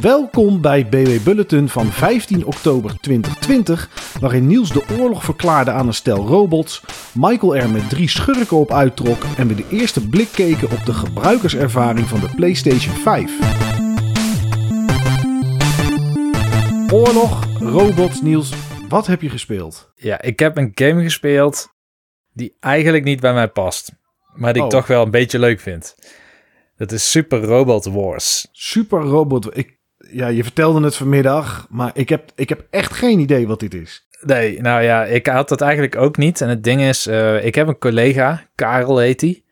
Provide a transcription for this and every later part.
Welkom bij BW Bulletin van 15 oktober 2020, waarin Niels de oorlog verklaarde aan een stel robots, Michael er met drie schurken op uittrok en we de eerste blik keken op de gebruikerservaring van de PlayStation 5. Oorlog, robots, Niels, wat heb je gespeeld? Ja, ik heb een game gespeeld die eigenlijk niet bij mij past, maar die ik Oh. toch wel een beetje leuk vind. Dat is Super Robot Wars. Super Robot. Ik, ja, je vertelde het vanmiddag, maar ik heb, ik heb echt geen idee wat dit is. Nee, nou ja, ik had dat eigenlijk ook niet. En het ding is, eh, ik heb een collega, Karel heet die.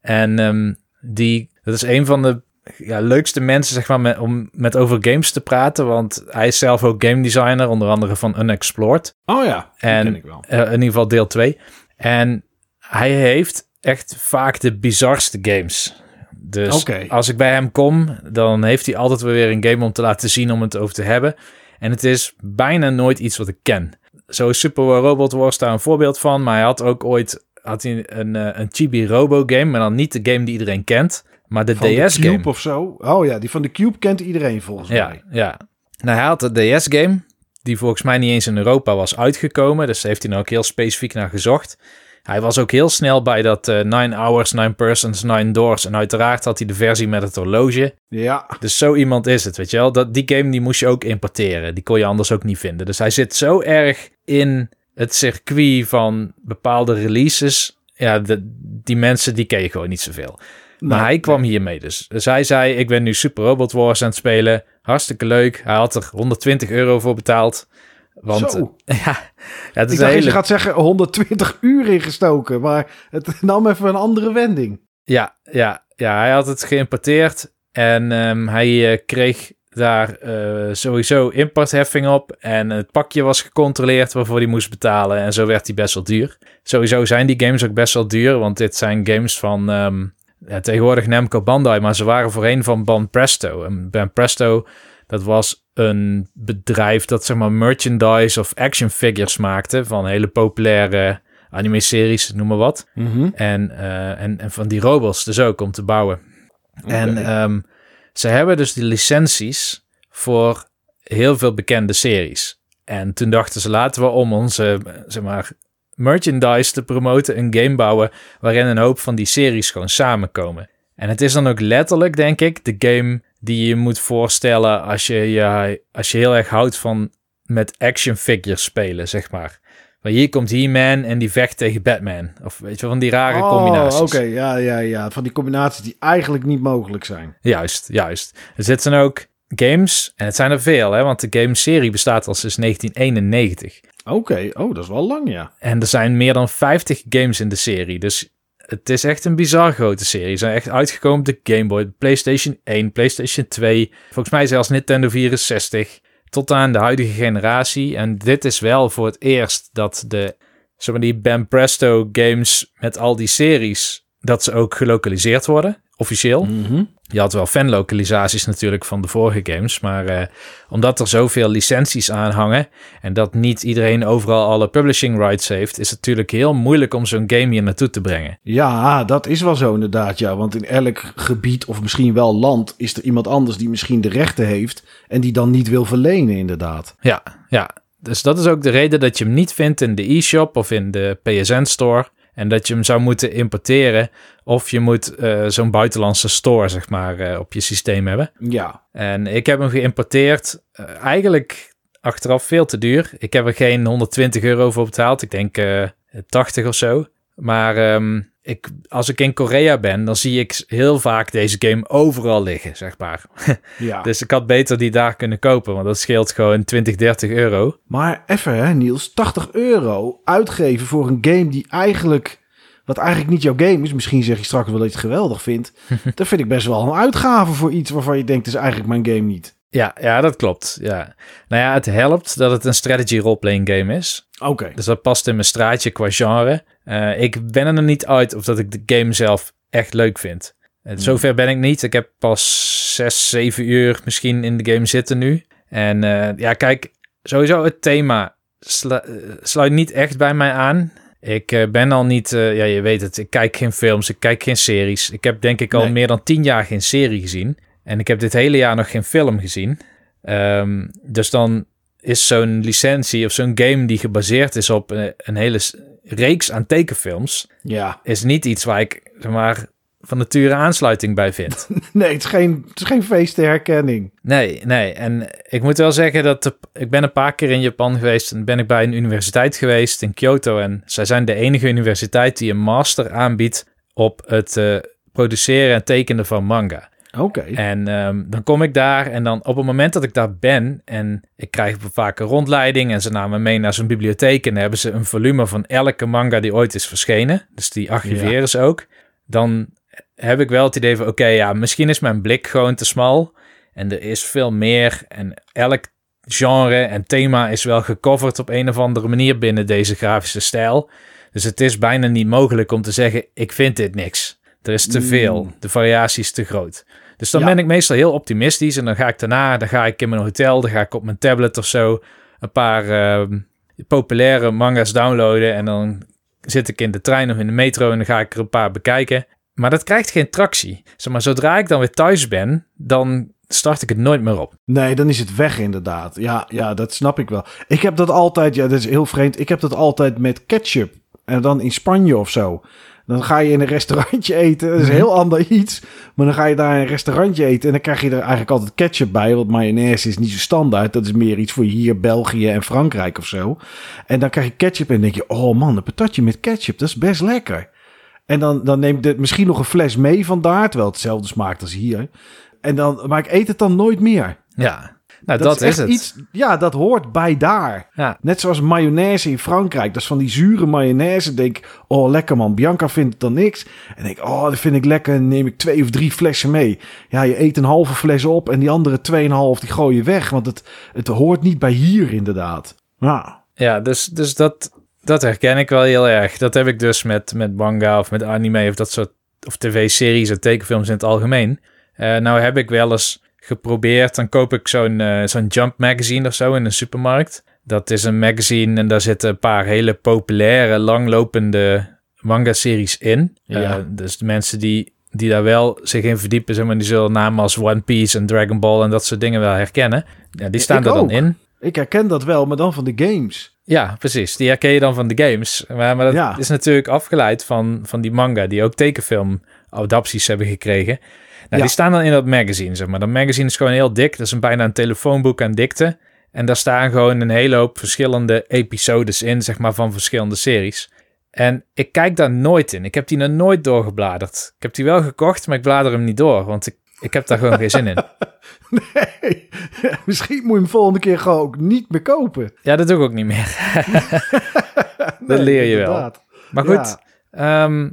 En ehm, die, dat is een van de ja, leukste mensen, zeg maar, met, om met over games te praten. Want hij is zelf ook game designer, onder andere van Unexplored. Oh ja, En ken ik wel. eh, in ieder geval deel 2. En hij heeft echt vaak de bizarste games. Dus als ik bij hem kom, dan heeft hij altijd wel weer een game om te laten zien om het over te hebben. En het is bijna nooit iets wat ik ken. Zo is Super Robot Wars daar een voorbeeld van. Maar hij had ook ooit had hij een, eh, een Chibi Robo game. Maar dan niet de game die iedereen kent. Maar de Van de DS game. Cube of zo. Oh ja, die van de Cube kent iedereen volgens Ja, mij. ja. Nou, hij had de DS-game, die volgens mij niet eens in Europa was uitgekomen. Dus daar heeft hij nou ook heel specifiek naar gezocht. Hij was ook heel snel bij dat eh 9 hours, 9 persons, 9 doors. En uiteraard had hij de versie met het horloge. Ja, Dus zo iemand is het, weet je wel. Dat, die game die moest je ook importeren. Die kon je anders ook niet vinden. Dus hij zit zo erg in het circuit van bepaalde releases. Ja, de, die mensen die ken je gewoon niet zoveel. Maar Nee, hij kwam hiermee dus. Dus hij zei, ik ben nu Super Robot Wars aan het spelen. Hartstikke leuk. Hij had er 120 euro voor betaald. Want Zo. ja, het is ik een dacht, hele... je gaat zeggen 120 uur ingestoken, maar het nam even een andere wending. Ja, ja, ja, hij had het geïmporteerd en ehm, hij eh, kreeg daar eh, sowieso importheffing op. En het pakje was gecontroleerd waarvoor hij moest betalen. En zo werd hij best wel duur. Sowieso zijn die games ook best wel duur, want dit zijn games van ehm, ja, tegenwoordig Namco Bandai, maar ze waren voorheen van Ban Presto. En Ban Presto, dat was een bedrijf dat zeg maar merchandise of action figures maakte van hele populaire anime-series, noem maar wat. En, eh, en, en van die robots dus ook om te bouwen. En ehm, ze hebben dus die licenties voor heel veel bekende series. En toen dachten ze, laten we om onze, zeg maar, merchandise te promoten, een game bouwen waarin een hoop van die series gewoon samenkomen. En het is dan ook letterlijk, denk ik, de game die je moet voorstellen als je, je, als je heel erg houdt van met action figures spelen, zeg maar. Maar hier komt He-Man en die vecht tegen Batman. Of weet je, wel, van die rare combinaties. Oh, oké, ja, ja, ja. Van die combinaties die eigenlijk niet mogelijk zijn. Juist, juist. Er zitten ook games, en het zijn er veel, hè, want de game-serie bestaat al sinds 1991. Oké, oh, dat is wel lang, ja. En er zijn meer dan 50 games in de serie, dus het is echt een bizar grote serie. Ze zijn echt uitgekomen op de Game Boy, PlayStation 1, PlayStation 2, volgens mij zelfs Nintendo 64, tot aan de huidige generatie. En dit is wel voor het eerst dat de, zeg maar, die Ben Presto games met al die series, dat ze ook gelokaliseerd worden, officieel. Mhm. Je had wel fanlokalisaties natuurlijk van de vorige games, maar eh, omdat er zoveel licenties aan hangen en dat niet iedereen overal alle publishing rights heeft, is het natuurlijk heel moeilijk om zo'n game hier naartoe te brengen. Ja, dat is wel zo inderdaad, ja. Want in elk gebied of misschien wel land is er iemand anders die misschien de rechten heeft en die dan niet wil verlenen, inderdaad. Ja, ja. Dus dat is ook de reden dat je hem niet vindt in de e-shop of in de PSN store. En dat je hem zou moeten importeren. Of je moet eh, zo'n buitenlandse store, zeg maar, eh, op je systeem hebben. Ja, En ik heb hem geïmporteerd. eh, eigenlijk achteraf veel te duur. Ik heb er geen 120 euro voor betaald. Ik denk eh 80 of zo. Maar ehm, ik, als ik in Korea ben, dan zie ik heel vaak deze game overal liggen, zeg maar. ja. Dus ik had beter die daar kunnen kopen, want dat scheelt gewoon 20, 30 euro. Maar even hè, Niels, 80 euro uitgeven voor een game die eigenlijk, wat eigenlijk niet jouw game is. Misschien zeg je straks wel dat je het geweldig vindt. dat vind ik best wel een uitgave voor iets waarvan je denkt, het is eigenlijk mijn game niet. Ja, ja, dat klopt. Ja. Nou ja, het helpt dat het een strategy role-playing game is. Oké. Dus dat past in mijn straatje qua genre. Eh, ik ben er nog niet uit of dat ik de game zelf echt leuk vind. En zover ben ik niet. Ik heb pas 6, 7 uur misschien in de game zitten nu. En eh, ja, kijk, sowieso het thema slu- eh, sluit niet echt bij mij aan. Ik eh, ben al niet, eh, ja, je weet het, ik kijk geen films, ik kijk geen series. Ik heb denk ik al Nee. meer dan 10 jaar geen serie gezien. En ik heb dit hele jaar nog geen film gezien. Ehm, dus dan is zo'n licentie of zo'n game die gebaseerd is op een, een hele reeks aan tekenfilms, Ja. is niet iets waar ik zeg maar, van nature aansluiting bij vind. Nee, het is geen, het is geen feest ter herkenning. Nee, nee. En ik moet wel zeggen dat de- ik ben een paar keer in Japan geweest en ben ik bij een universiteit geweest in Kyoto. En zij zijn de enige universiteit die een master aanbiedt op het eh, produceren en tekenen van manga. Oké. En ehm, dan kom ik daar en dan op het moment dat ik daar ben en ik krijg vaak een rondleiding en ze namen me mee naar zo'n bibliotheek en hebben ze een volume van elke manga die ooit is verschenen. Dus die archiveren ze ook. Dan heb ik wel het idee van oké, ja, misschien is mijn blik gewoon te smal en er is veel meer en elk genre en thema is wel gecoverd op een of andere manier binnen deze grafische stijl. Dus het is bijna niet mogelijk om te zeggen ik vind dit niks. Er is te veel, Mm. de variatie is te groot. Dus dan Ja. ben ik meestal heel optimistisch. En dan ga ik daarna, dan ga ik in mijn hotel, dan ga ik op mijn tablet of zo een paar ehm, populaire manga's downloaden. En dan zit ik in de trein of in de metro en dan ga ik er een paar bekijken. Maar dat krijgt geen tractie. Zeg maar, zodra ik dan weer thuis ben, dan start ik het nooit meer op. Nee, dan is het weg inderdaad. Ja, ja, dat snap ik wel. Ik heb dat altijd, ja, dat is heel vreemd. Ik heb dat altijd met ketchup. En dan in Spanje of zo. Dan ga je in een restaurantje eten. Dat is een heel ander iets. Maar dan ga je daar in een restaurantje eten. En dan krijg je er eigenlijk altijd ketchup bij. Want mayonaise is niet zo standaard. Dat is meer iets voor hier, België en Frankrijk of zo. En dan krijg je ketchup en dan denk je... Oh man, een patatje met ketchup, dat is best lekker. En dan, dan neem ik misschien nog een fles mee vandaar. Terwijl het hetzelfde smaakt als hier. En dan, maar ik eet het dan nooit meer. Ja, nou dat, is, het. Iets, ja, dat hoort bij daar. Ja, Net zoals mayonaise in Frankrijk. Dat is van die zure mayonaise. Denk ik, oh lekker man. Bianca vindt het dan niks. En denk ik, oh dat vind ik lekker. Neem ik twee of drie flessen mee. Ja, je eet een halve fles op. En die andere tweeënhalf die gooi je weg. Want het, het hoort niet bij hier inderdaad. Ja, ja dus, dus dat, dat herken ik wel heel erg. Dat heb ik dus met, met manga of met anime of dat soort of tv-series en tekenfilms in het algemeen. Eh, nou heb ik wel eens geprobeerd, dan koop ik zo'n eh, zo'n Jump magazine of zo in een supermarkt. Dat is een magazine en daar zitten een paar hele populaire, langlopende manga-series in. Ja. Eh, dus de mensen die, die daar wel zich in verdiepen, zeg maar, die zullen namen als One Piece en Dragon Ball en dat soort dingen wel herkennen. Ja, die staan Ik er dan ook. in. ik herken dat wel. Maar dan van de games. Ja, precies. Die herken je dan van de games. Maar, maar dat Ja. is natuurlijk afgeleid van, van die manga, die ook tekenfilm-adapties hebben gekregen. Nou, Ja. Die staan dan in dat magazine, zeg maar. Dat magazine is gewoon heel dik. Dat is een, bijna een telefoonboek aan dikte. En daar staan gewoon een hele hoop verschillende episodes in, zeg maar, van verschillende series. En ik kijk daar nooit in. Ik heb die nog nooit doorgebladerd. Ik heb die wel gekocht, maar ik blader hem niet door, want ik, ik heb daar gewoon geen zin in. Nee, misschien moet je hem volgende keer gewoon ook niet meer kopen. Ja, dat doe ik ook niet meer. Nee, leer je wel. Maar goed, Ja. Ehm,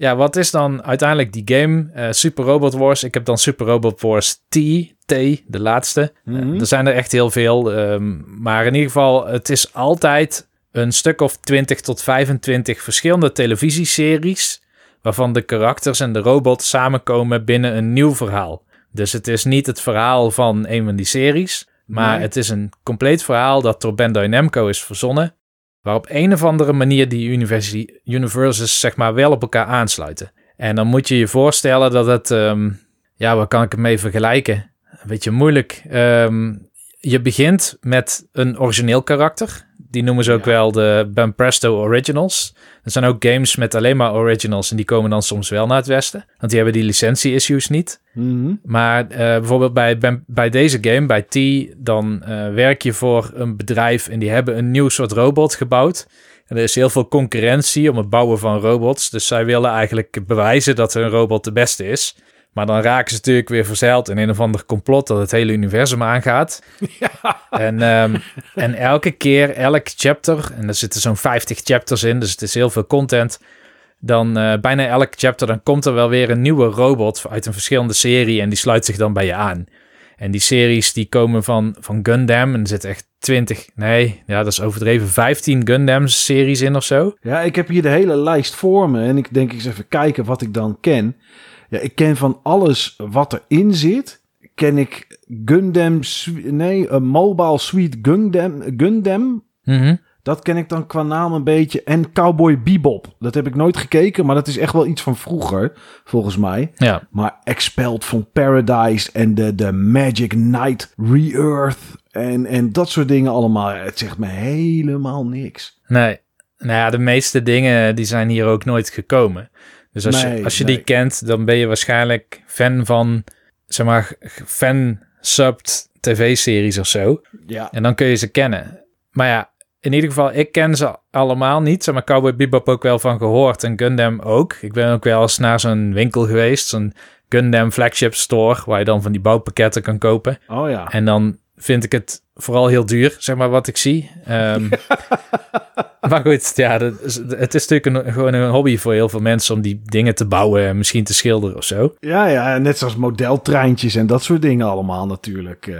ja, wat is dan uiteindelijk die game? Eh, Super Robot Wars. Ik heb dan Super Robot Wars T, T, de laatste. Eh, Mhm. er zijn er echt heel veel. ehm, maar in ieder geval, het is altijd een stuk of 20 tot 25 verschillende televisieseries. Waarvan de karakters en de robots samenkomen binnen een nieuw verhaal. Dus het is niet het verhaal van een van die series. Maar Nee. het is een compleet verhaal dat door Bandai Namco is verzonnen. Waar op een of andere manier die universes zeg maar wel op elkaar aansluiten. En dan moet je je voorstellen dat het... ehm, ja, waar kan ik het mee vergelijken? Een beetje moeilijk. Ehm, je begint met een origineel karakter. Die noemen ze ook Ja. wel de Ben Presto Originals. Er zijn ook games met alleen maar originals en die komen dan soms wel naar het westen. Want die hebben die licentie-issues niet. Mhm. Maar eh, bijvoorbeeld bij, bij, bij deze game, bij T, dan eh, werk je voor een bedrijf en die hebben een nieuw soort robot gebouwd. En er is heel veel concurrentie om het bouwen van robots. Dus zij willen eigenlijk bewijzen dat hun robot de beste is. Maar dan raken ze natuurlijk weer verzeild in een of ander complot dat het hele universum aangaat. En, ehm, en elke keer, elk chapter, en er zitten zo'n 50 chapters in, dus het is heel veel content. Dan eh, bijna elk chapter, dan komt er wel weer een nieuwe robot uit een verschillende serie en die sluit zich dan bij je aan. En die series die komen van, van Gundam en er zitten echt 20, nee, ja, dat is overdreven, 15 Gundam series in of zo. Ja, ik heb hier de hele lijst voor me. En ik denk eens even kijken wat ik dan ken. Ja, ik ken van alles wat erin zit. Ken ik Gundam... Nee, een Mobile Suite Gundam... Gundam? Mhm. Dat ken ik dan qua naam een beetje. En Cowboy Bebop. Dat heb ik nooit gekeken, maar dat is echt wel iets van vroeger, volgens mij. Ja. Maar Expelled from Paradise en de, de Magic Knight Re-Earth en, en dat soort dingen allemaal. Het zegt me helemaal niks. Nee. Nou ja, de meeste dingen die zijn hier ook nooit gekomen. Dus als Nee, je, als je nee. die kent, dan ben je waarschijnlijk fan van, zeg maar, fan-subbed tv-series of zo. Ja. En dan kun je ze kennen. Maar ja, in ieder geval, ik ken ze allemaal niet. Zeg maar Cowboy Bebop ook wel van gehoord en Gundam ook. Ik ben ook wel eens naar zo'n winkel geweest, zo'n Gundam flagship store, waar je dan van die bouwpakketten kan kopen. Oh ja. En dan vind ik het vooral heel duur, zeg maar, wat ik zie. Ehm, maar goed, ja, dat is- het is natuurlijk een, gewoon een hobby voor heel veel mensen om die dingen te bouwen en misschien te schilderen of zo. Ja, ja, net zoals modeltreintjes en dat soort dingen allemaal natuurlijk. eh,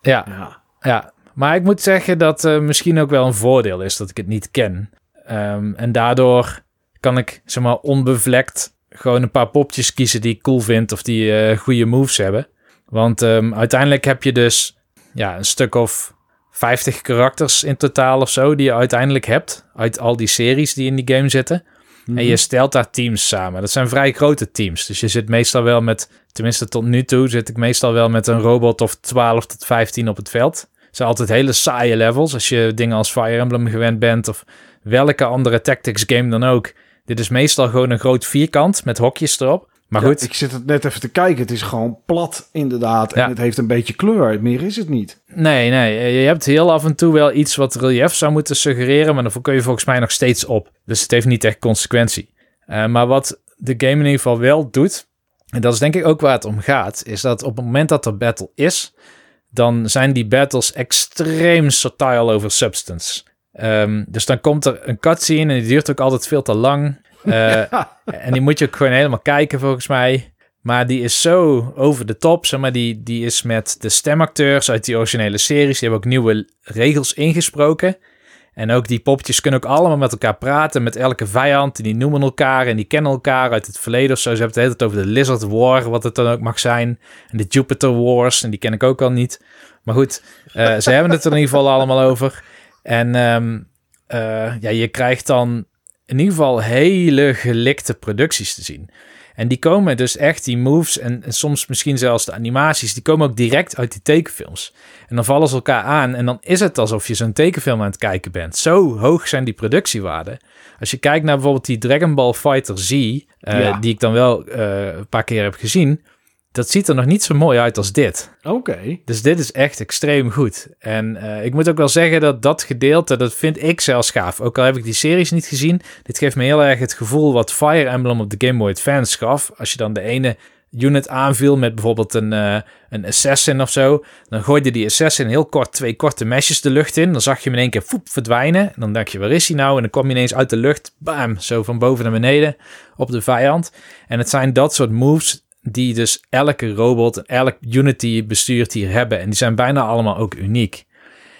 Ja, ja. ja. Maar ik moet zeggen dat eh, misschien ook wel een voordeel is dat ik het niet ken. Ehm, en daardoor kan ik, zeg maar, onbevlekt gewoon een paar popjes kiezen die ik cool vind of die eh, goede moves hebben. Want ehm, uiteindelijk heb je dus ja, een stuk of 50 karakters in totaal of zo die je uiteindelijk hebt. Uit al die series die in die game zitten. En je stelt daar teams samen. Dat zijn vrij grote teams. Dus je zit meestal wel met, tenminste tot nu toe, zit ik meestal wel met een robot of 12 tot 15 op het veld. Het zijn altijd hele saaie levels. Als je dingen als Fire Emblem gewend bent of welke andere tactics game dan ook. Dit is meestal gewoon een groot vierkant met hokjes erop. Maar Ja, goed, ik zit het net even te kijken. Het is gewoon plat, inderdaad. En Ja. het heeft een beetje kleur. Meer is het niet. Nee, nee. Je hebt heel af en toe wel iets wat relief zou moeten suggereren, maar daarvoor kun je volgens mij nog steeds op. Dus het heeft niet echt consequentie. Eh, maar wat de game in ieder geval wel doet, en dat is denk ik ook waar het om gaat, is dat op het moment dat er battle is, dan zijn die battles extreem satire over substance. Ehm, dus dan komt er een cutscene en die duurt ook altijd veel te lang. Eh, en die moet je ook gewoon helemaal kijken volgens mij. Maar die is zo over de top. Zeg maar, die, die is met de stemacteurs uit die originele series. Die hebben ook nieuwe regels ingesproken. En ook die poppetjes kunnen ook allemaal met elkaar praten. Met elke vijand. En die noemen elkaar. En die kennen elkaar uit het verleden of zo. Ze hebben het hele over de Lizard War. Wat het dan ook mag zijn. En de Jupiter Wars. En die ken ik ook al niet. Maar goed, eh, ze hebben het er in ieder geval allemaal over. En ehm, eh, ja, je krijgt dan in ieder geval hele gelikte producties te zien. En die komen dus echt, die moves en, en soms misschien zelfs de animaties, die komen ook direct uit die tekenfilms. En dan vallen ze elkaar aan en dan is het alsof je zo'n tekenfilm aan het kijken bent. Zo hoog zijn die productiewaarden. Als je kijkt naar bijvoorbeeld die Dragon Ball Fighter Z, eh, Ja. die ik dan wel eh, een paar keer heb gezien, dat ziet er nog niet zo mooi uit als dit. Oké. Dus dit is echt extreem goed. En eh, ik moet ook wel zeggen dat dat gedeelte, dat vind ik zelfs gaaf. Ook al heb ik die series niet gezien. Dit geeft me heel erg het gevoel wat Fire Emblem op de Game Boy Advance gaf. Als je dan de ene unit aanviel met bijvoorbeeld een, eh, een assassin of zo. Dan gooide die assassin heel kort twee korte mesjes de lucht in. Dan zag je hem in één keer foep, verdwijnen. En dan dacht je, waar is hij nou? En dan kwam je ineens uit de lucht, bam, zo van boven naar beneden op de vijand. En het zijn dat soort moves die dus elke robot elk unit die je bestuurt hier hebben. En die zijn bijna allemaal ook uniek.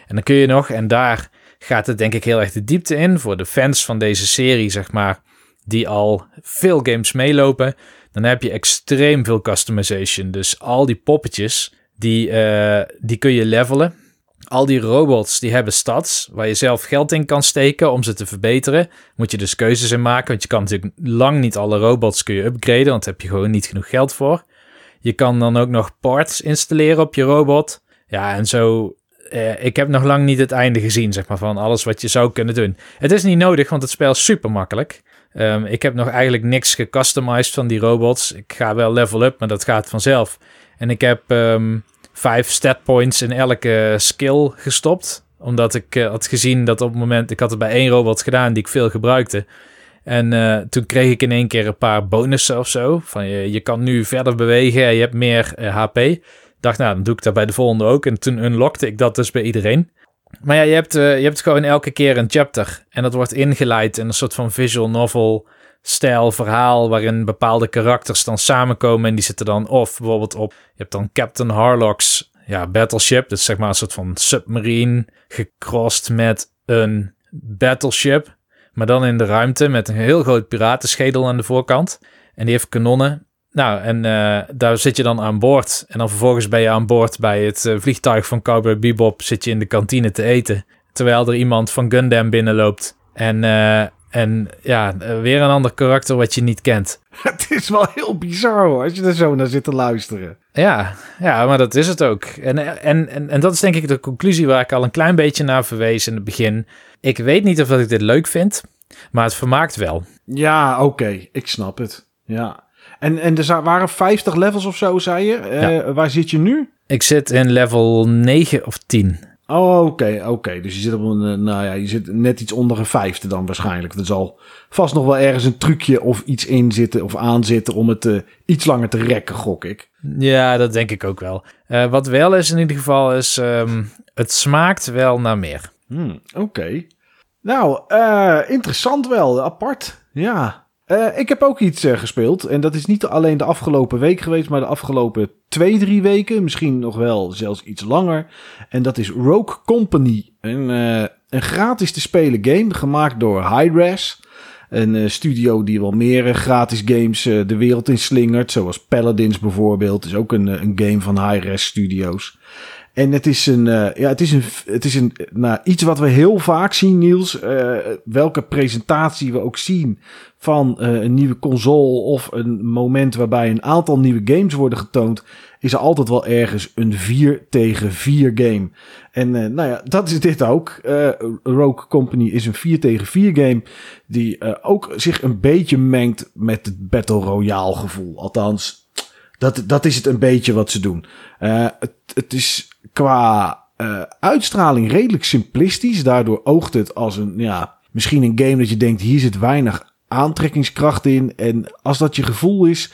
En dan kun je nog, en daar gaat het denk ik heel erg de diepte in, voor de fans van deze serie, zeg maar, die al veel games meelopen, dan heb je extreem veel customization. Dus al die poppetjes, die, eh, die kun je levelen. Al die robots die hebben stats waar je zelf geld in kan steken om ze te verbeteren. Moet je dus keuzes in maken, want je kan natuurlijk lang niet alle robots kun je upgraden, want daar heb je gewoon niet genoeg geld voor. Je kan dan ook nog parts installeren op je robot. Ja, en zo. eh, ik heb nog lang niet het einde gezien, zeg maar, van alles wat je zou kunnen doen. Het is niet nodig, want het spel is super makkelijk. Ehm, ik heb nog eigenlijk niks gecustomized van die robots. Ik ga wel level up, maar dat gaat vanzelf. En ik heb ehm, vijf stat points in elke skill gestopt. Omdat ik eh, had gezien dat op het moment... Ik had het bij één robot gedaan die ik veel gebruikte. En eh, toen kreeg ik in één keer een paar bonussen of zo. Van je, je kan nu verder bewegen en je hebt meer eh, HP. Ik dacht, nou, dan doe ik dat bij de volgende ook. En toen unlockte ik dat dus bij iedereen. Maar ja, je hebt, eh, je hebt gewoon elke keer een chapter. En dat wordt ingeleid in een soort van visual novel stijl verhaal... waarin bepaalde karakters dan samenkomen... en die zitten dan of bijvoorbeeld op... Je hebt dan Captain Harlock's ja, battleship. Is zeg maar een soort van submarine... gecrossed met een battleship... maar dan in de ruimte met een heel groot piratenschedel aan de voorkant. En die heeft kanonnen. Nou, en eh, daar zit je dan aan boord. En dan vervolgens ben je aan boord bij het eh, vliegtuig van Cowboy Bebop. Zit je in de kantine te eten. terwijl er iemand van Gundam binnenloopt. En, uh, en ja, weer een ander karakter wat je niet kent. Het is wel heel bizar hoor, als je er zo naar zit te luisteren. Ja, ja maar dat is het ook. En, en, en, en dat is denk ik de conclusie waar ik al een klein beetje naar verwees in het begin. Ik weet niet of dat ik dit leuk vind, maar het vermaakt wel. Ja, oké, ik snap het. Ja. En, en er waren 50 levels of zo, zei je. Uh, Waar zit je nu? Ik zit in level 9 of 10. Oh, oké, oké. Dus je zit op een, eh, nou ja, je zit net iets onder een vijfde dan waarschijnlijk. Er zal vast nog wel ergens een trucje of iets in zitten of aan zitten om het uh, iets langer te rekken, gok ik. Ja, dat denk ik ook wel. Uh, wat wel is in ieder geval is, um, het smaakt wel naar meer. Hmm, oké. Nou, interessant wel, apart. Ja. Uh, ik heb ook iets uh, gespeeld. En dat is niet alleen de afgelopen week geweest, maar de afgelopen twee, drie weken. Misschien nog wel zelfs iets langer. En dat is Rogue Company. Een, uh, een gratis te spelen game gemaakt door Hi-Res. Een studio die wel meer gratis games de wereld in slingert. Zoals Paladins bijvoorbeeld. Is ook een, een game van Hi-Res Studios. En het is een, ja, het is een, het is een, nou, iets wat we heel vaak zien, Niels. Welke presentatie we ook zien van uh, een nieuwe console of een moment waarbij een aantal nieuwe games worden getoond, is er altijd wel ergens een 4 tegen 4 game. En nou ja, dat is dit ook. Rogue Company is een 4 tegen 4 game die ook zich een beetje mengt met het Battle Royale gevoel. Althans, dat, dat is het een beetje wat ze doen. het, het is qua uitstraling redelijk simplistisch. Daardoor oogt het als een, ja, misschien een game dat je denkt, hier zit weinig aantrekkingskracht in. En als dat je gevoel is,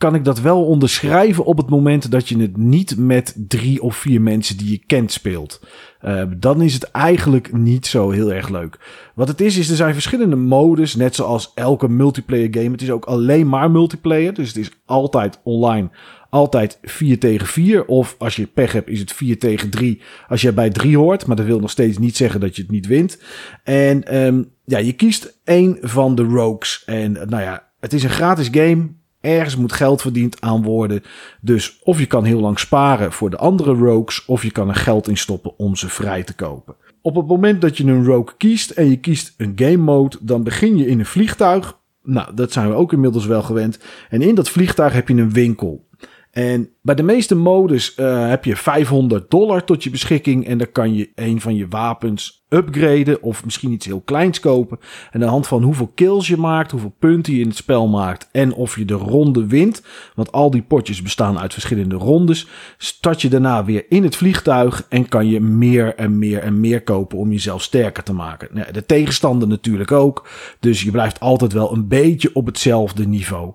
kan ik dat wel onderschrijven op het moment dat je het niet met drie of vier mensen die je kent speelt. Uh, dan is het eigenlijk niet zo heel erg leuk. Wat het is, is er zijn verschillende modes, net zoals elke multiplayer game. Het is ook alleen maar multiplayer, dus het is altijd online altijd 4 tegen 4. Of als je pech hebt, is het 4 tegen 3 als je bij 3 hoort. Maar dat wil nog steeds niet zeggen dat je het niet wint. En um, ja, je kiest één van de rogues. En nou ja, het is een gratis game. Ergens moet geld verdiend aan worden. Dus of je kan heel lang sparen voor de andere rogues, of je kan er geld in stoppen om ze vrij te kopen. Op het moment dat je een rogue kiest en je kiest een game mode, dan begin je in een vliegtuig. Nou, dat zijn we ook inmiddels wel gewend. En in dat vliegtuig heb je een winkel. En bij de meeste modus uh, heb je 500 dollar tot je beschikking. En dan kan je een van je wapens upgraden of misschien iets heel kleins kopen. En aan de hand van hoeveel kills je maakt, hoeveel punten je in het spel maakt en of je de ronde wint. Want al die potjes bestaan uit verschillende rondes. Start je daarna weer in het vliegtuig en kan je meer en meer en meer kopen om jezelf sterker te maken. de tegenstander natuurlijk ook. Dus je blijft altijd wel een beetje op hetzelfde niveau.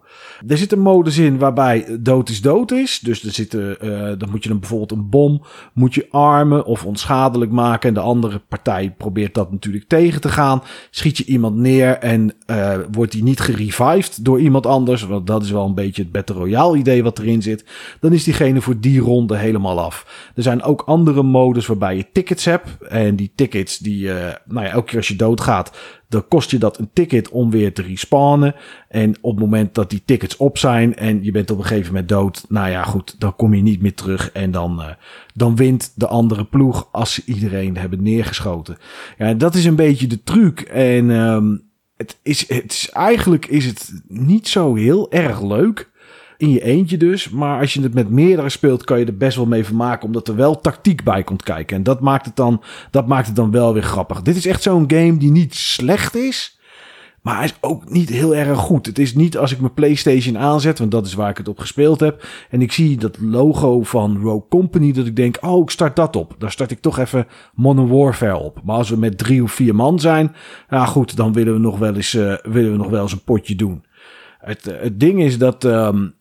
Er zit een modus in waarbij dood is dood is. Dus er zitten, uh, dan moet je dan bijvoorbeeld een bom, moet je armen of onschadelijk maken. En de andere partij probeert dat natuurlijk tegen te gaan. Schiet je iemand neer en uh, wordt die niet gerevived door iemand anders. Want dat is wel een beetje het Battle Royale idee wat erin zit. Dan is diegene voor die ronde helemaal af. Er zijn ook andere modus waarbij je tickets hebt. En die tickets, die, uh, nou ja, elke keer als je doodgaat, dan kost je dat een ticket om weer te respawnen. En op het moment dat die tickets op zijn en je bent op een gegeven moment dood, nou ja, goed, dan kom je niet meer terug. En dan, uh, dan wint de andere ploeg als ze iedereen hebben neergeschoten. Ja, dat is een beetje de truc. En um, het is, het is, eigenlijk is het niet zo heel erg leuk. In je eentje dus. Maar als je het met meerdere speelt, kan je er best wel mee vermaken. Omdat er wel tactiek bij komt kijken. En dat maakt het dan, dat maakt het dan wel weer grappig. Dit is echt zo'n game die niet slecht is. Maar hij is ook niet heel erg goed. Het is niet als ik mijn PlayStation aanzet, want dat is waar ik het op gespeeld heb. En ik zie dat logo van Rogue Company, dat ik denk, oh, ik start dat op. Dan start ik toch even Modern Warfare op. Maar als we met drie of vier man zijn, ja goed, dan willen we nog wel eens, uh, willen we nog wel eens een potje doen. Het, uh, het ding is dat um,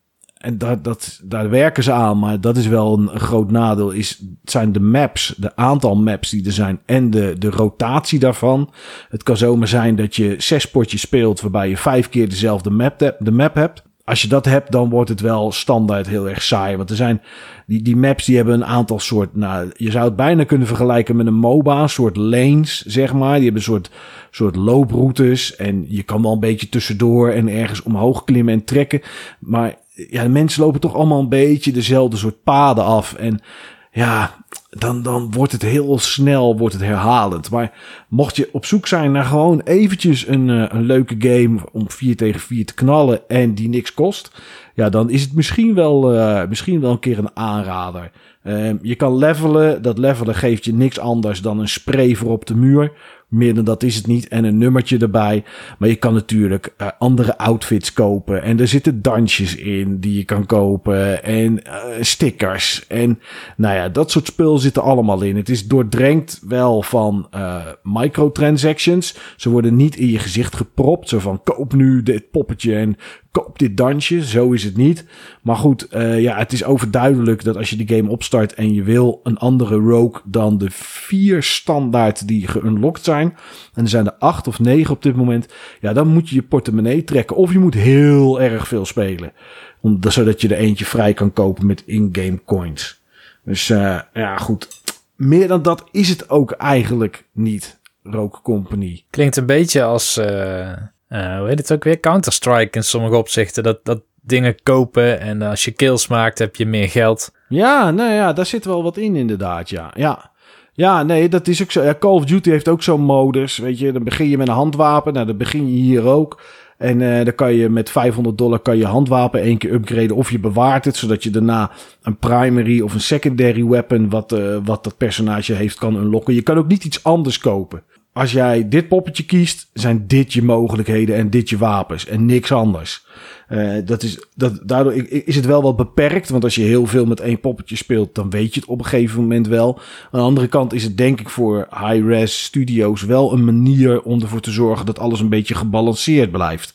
en dat, dat, daar werken ze aan, maar dat is wel een, groot nadeel. Is, zijn de maps, de aantal maps die er zijn en de, de rotatie daarvan. Het kan zomaar zijn dat je zes potjes speelt waarbij je vijf keer dezelfde map, de map hebt. Als je dat hebt, dan wordt het wel standaard heel erg saai. Want er zijn die, die maps die hebben een aantal soort. Nou, je zou het bijna kunnen vergelijken met een MOBA, een soort lanes, zeg maar. Die hebben een soort, soort looproutes. En je kan wel een beetje tussendoor en ergens omhoog klimmen en trekken. Maar ja, mensen lopen toch allemaal een beetje dezelfde soort paden af. En ja, dan, dan wordt het heel snel wordt het herhalend. Maar mocht je op zoek zijn naar gewoon eventjes een, uh, een leuke game om 4 tegen 4 te knallen en die niks kost, ja, dan is het misschien wel, uh, misschien wel een keer een aanrader. Uh, je kan levelen. Dat levelen geeft je niks anders dan een spray voor op de muur. Meer dan dat is het niet. En een nummertje erbij. Maar je kan natuurlijk uh, andere outfits kopen. En er zitten dansjes in die je kan kopen. En uh, stickers. En nou ja, dat soort spul zit er allemaal in. Het is doordrenkt wel van uh, microtransactions. Ze worden niet in je gezicht gepropt. Zo van koop nu dit poppetje en koop dit dansje. Zo is het niet. Maar goed, uh, ja, het is overduidelijk dat als je die game opstart en je wil een andere rogue dan de vier standaard die geunlocked zijn. En er zijn er acht of negen op dit moment. Ja, dan moet je je portemonnee trekken. Of je moet heel erg veel spelen. Om, zodat je er eentje vrij kan kopen met in-game coins. Dus uh, ja, goed. Meer dan dat is het ook eigenlijk niet. Rogue Company. Klinkt een beetje als... Uh hoe heet het ook weer? Counter-Strike in sommige opzichten. Dat, dat dingen kopen en als je kills maakt heb je meer geld. Ja, nou ja, daar zit wel wat in inderdaad, ja. Ja, ja nee, dat is ook zo. Ja, Call of Duty heeft ook zo'n modus, weet je. Dan begin je met een handwapen, nou dan begin je hier ook. En uh, dan kan je met 500 dollar kan je handwapen één keer upgraden. Of je bewaart het, zodat je daarna een primary of een secondary weapon... wat, uh, wat dat personage heeft, kan unlocken. Je kan ook niet iets anders kopen als jij dit poppetje kiest, zijn dit je mogelijkheden en dit je wapens en niks anders. Uh, dat is, dat, daardoor is het wel wat beperkt, want als je heel veel met één poppetje speelt, dan weet je het op een gegeven moment wel. Aan de andere kant is het denk ik voor high-res studio's wel een manier om ervoor te zorgen dat alles een beetje gebalanceerd blijft.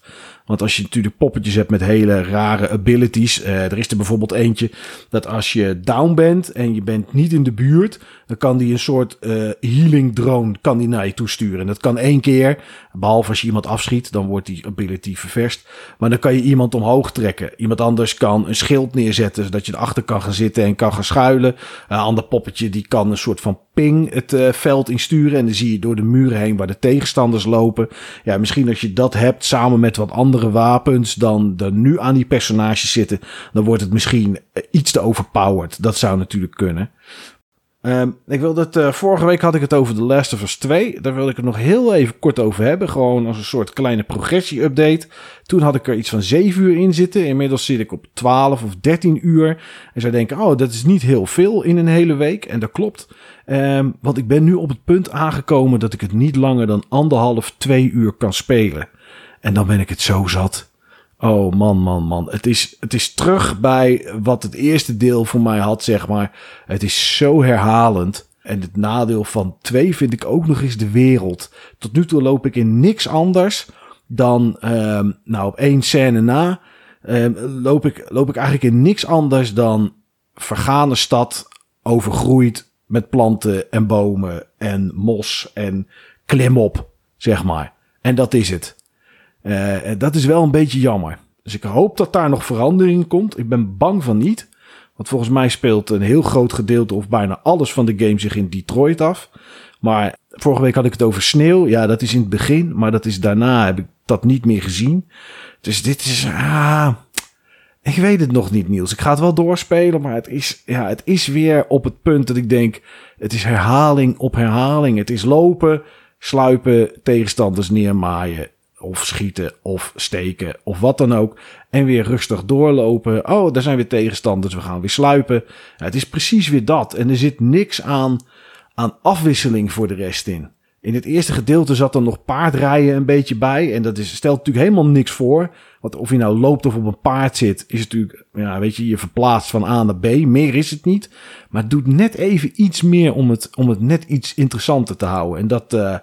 Want als je natuurlijk poppetjes hebt met hele rare abilities. Uh, er is er bijvoorbeeld eentje dat als je down bent en je bent niet in de buurt. Dan kan die een soort uh, healing drone kan naar je toe sturen. En dat kan één keer. Behalve als je iemand afschiet, dan wordt die ability ververst. Maar dan kan je iemand omhoog trekken. Iemand anders kan een schild neerzetten, zodat je erachter kan gaan zitten en kan gaan schuilen. Een ander poppetje die kan een soort van ping het uh, veld insturen. En dan zie je door de muren heen waar de tegenstanders lopen. Ja, misschien als je dat hebt samen met wat andere wapens dan er nu aan die personages zitten. Dan wordt het misschien iets te overpowered. Dat zou natuurlijk kunnen. Um, ik wil dat, uh, vorige week had ik het over The Last of Us 2. Daar wil ik het nog heel even kort over hebben. Gewoon als een soort kleine progressie-update. Toen had ik er iets van 7 uur in zitten. Inmiddels zit ik op 12 of 13 uur. En zou denken, oh, dat is niet heel veel in een hele week. En dat klopt. Um, want ik ben nu op het punt aangekomen dat ik het niet langer dan anderhalf, twee uur kan spelen. En dan ben ik het zo zat. Oh man, man, man. Het is, het is terug bij wat het eerste deel voor mij had, zeg maar. Het is zo herhalend. En het nadeel van twee vind ik ook nog eens de wereld. Tot nu toe loop ik in niks anders dan, um, nou op één scène na, um, loop, ik, loop ik eigenlijk in niks anders dan vergane stad, overgroeid met planten en bomen en mos en klimop, zeg maar. En dat is het. Uh, dat is wel een beetje jammer. Dus ik hoop dat daar nog verandering komt. Ik ben bang van niet. Want volgens mij speelt een heel groot gedeelte of bijna alles van de game zich in Detroit af. Maar vorige week had ik het over sneeuw. Ja, dat is in het begin. Maar dat is daarna heb ik dat niet meer gezien. Dus dit is... Ah, ik weet het nog niet, Niels. Ik ga het wel doorspelen. Maar het is, ja, het is weer op het punt dat ik denk... Het is herhaling op herhaling. Het is lopen, sluipen, tegenstanders neermaaien of schieten of steken of wat dan ook. En weer rustig doorlopen. Oh, daar zijn weer tegenstanders. We gaan weer sluipen. Het is precies weer dat. En er zit niks aan, aan afwisseling voor de rest in. In het eerste gedeelte zat er nog paardrijden een beetje bij. En dat is, stelt natuurlijk helemaal niks voor. Want of je nou loopt of op een paard zit, is natuurlijk, ja, weet je, je verplaatst van A naar B. Meer is het niet. Maar het doet net even iets meer om het, om het net iets interessanter te houden. En dat, uh,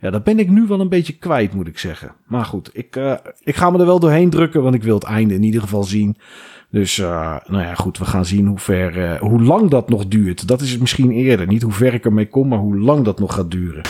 ja, dat ben ik nu wel een beetje kwijt, moet ik zeggen. Maar goed, ik, uh, ik ga me er wel doorheen drukken, want ik wil het einde in ieder geval zien. Dus, uh, nou ja, goed, we gaan zien hoe ver, uh, hoe lang dat nog duurt. Dat is het misschien eerder. Niet hoe ver ik ermee kom, maar hoe lang dat nog gaat duren.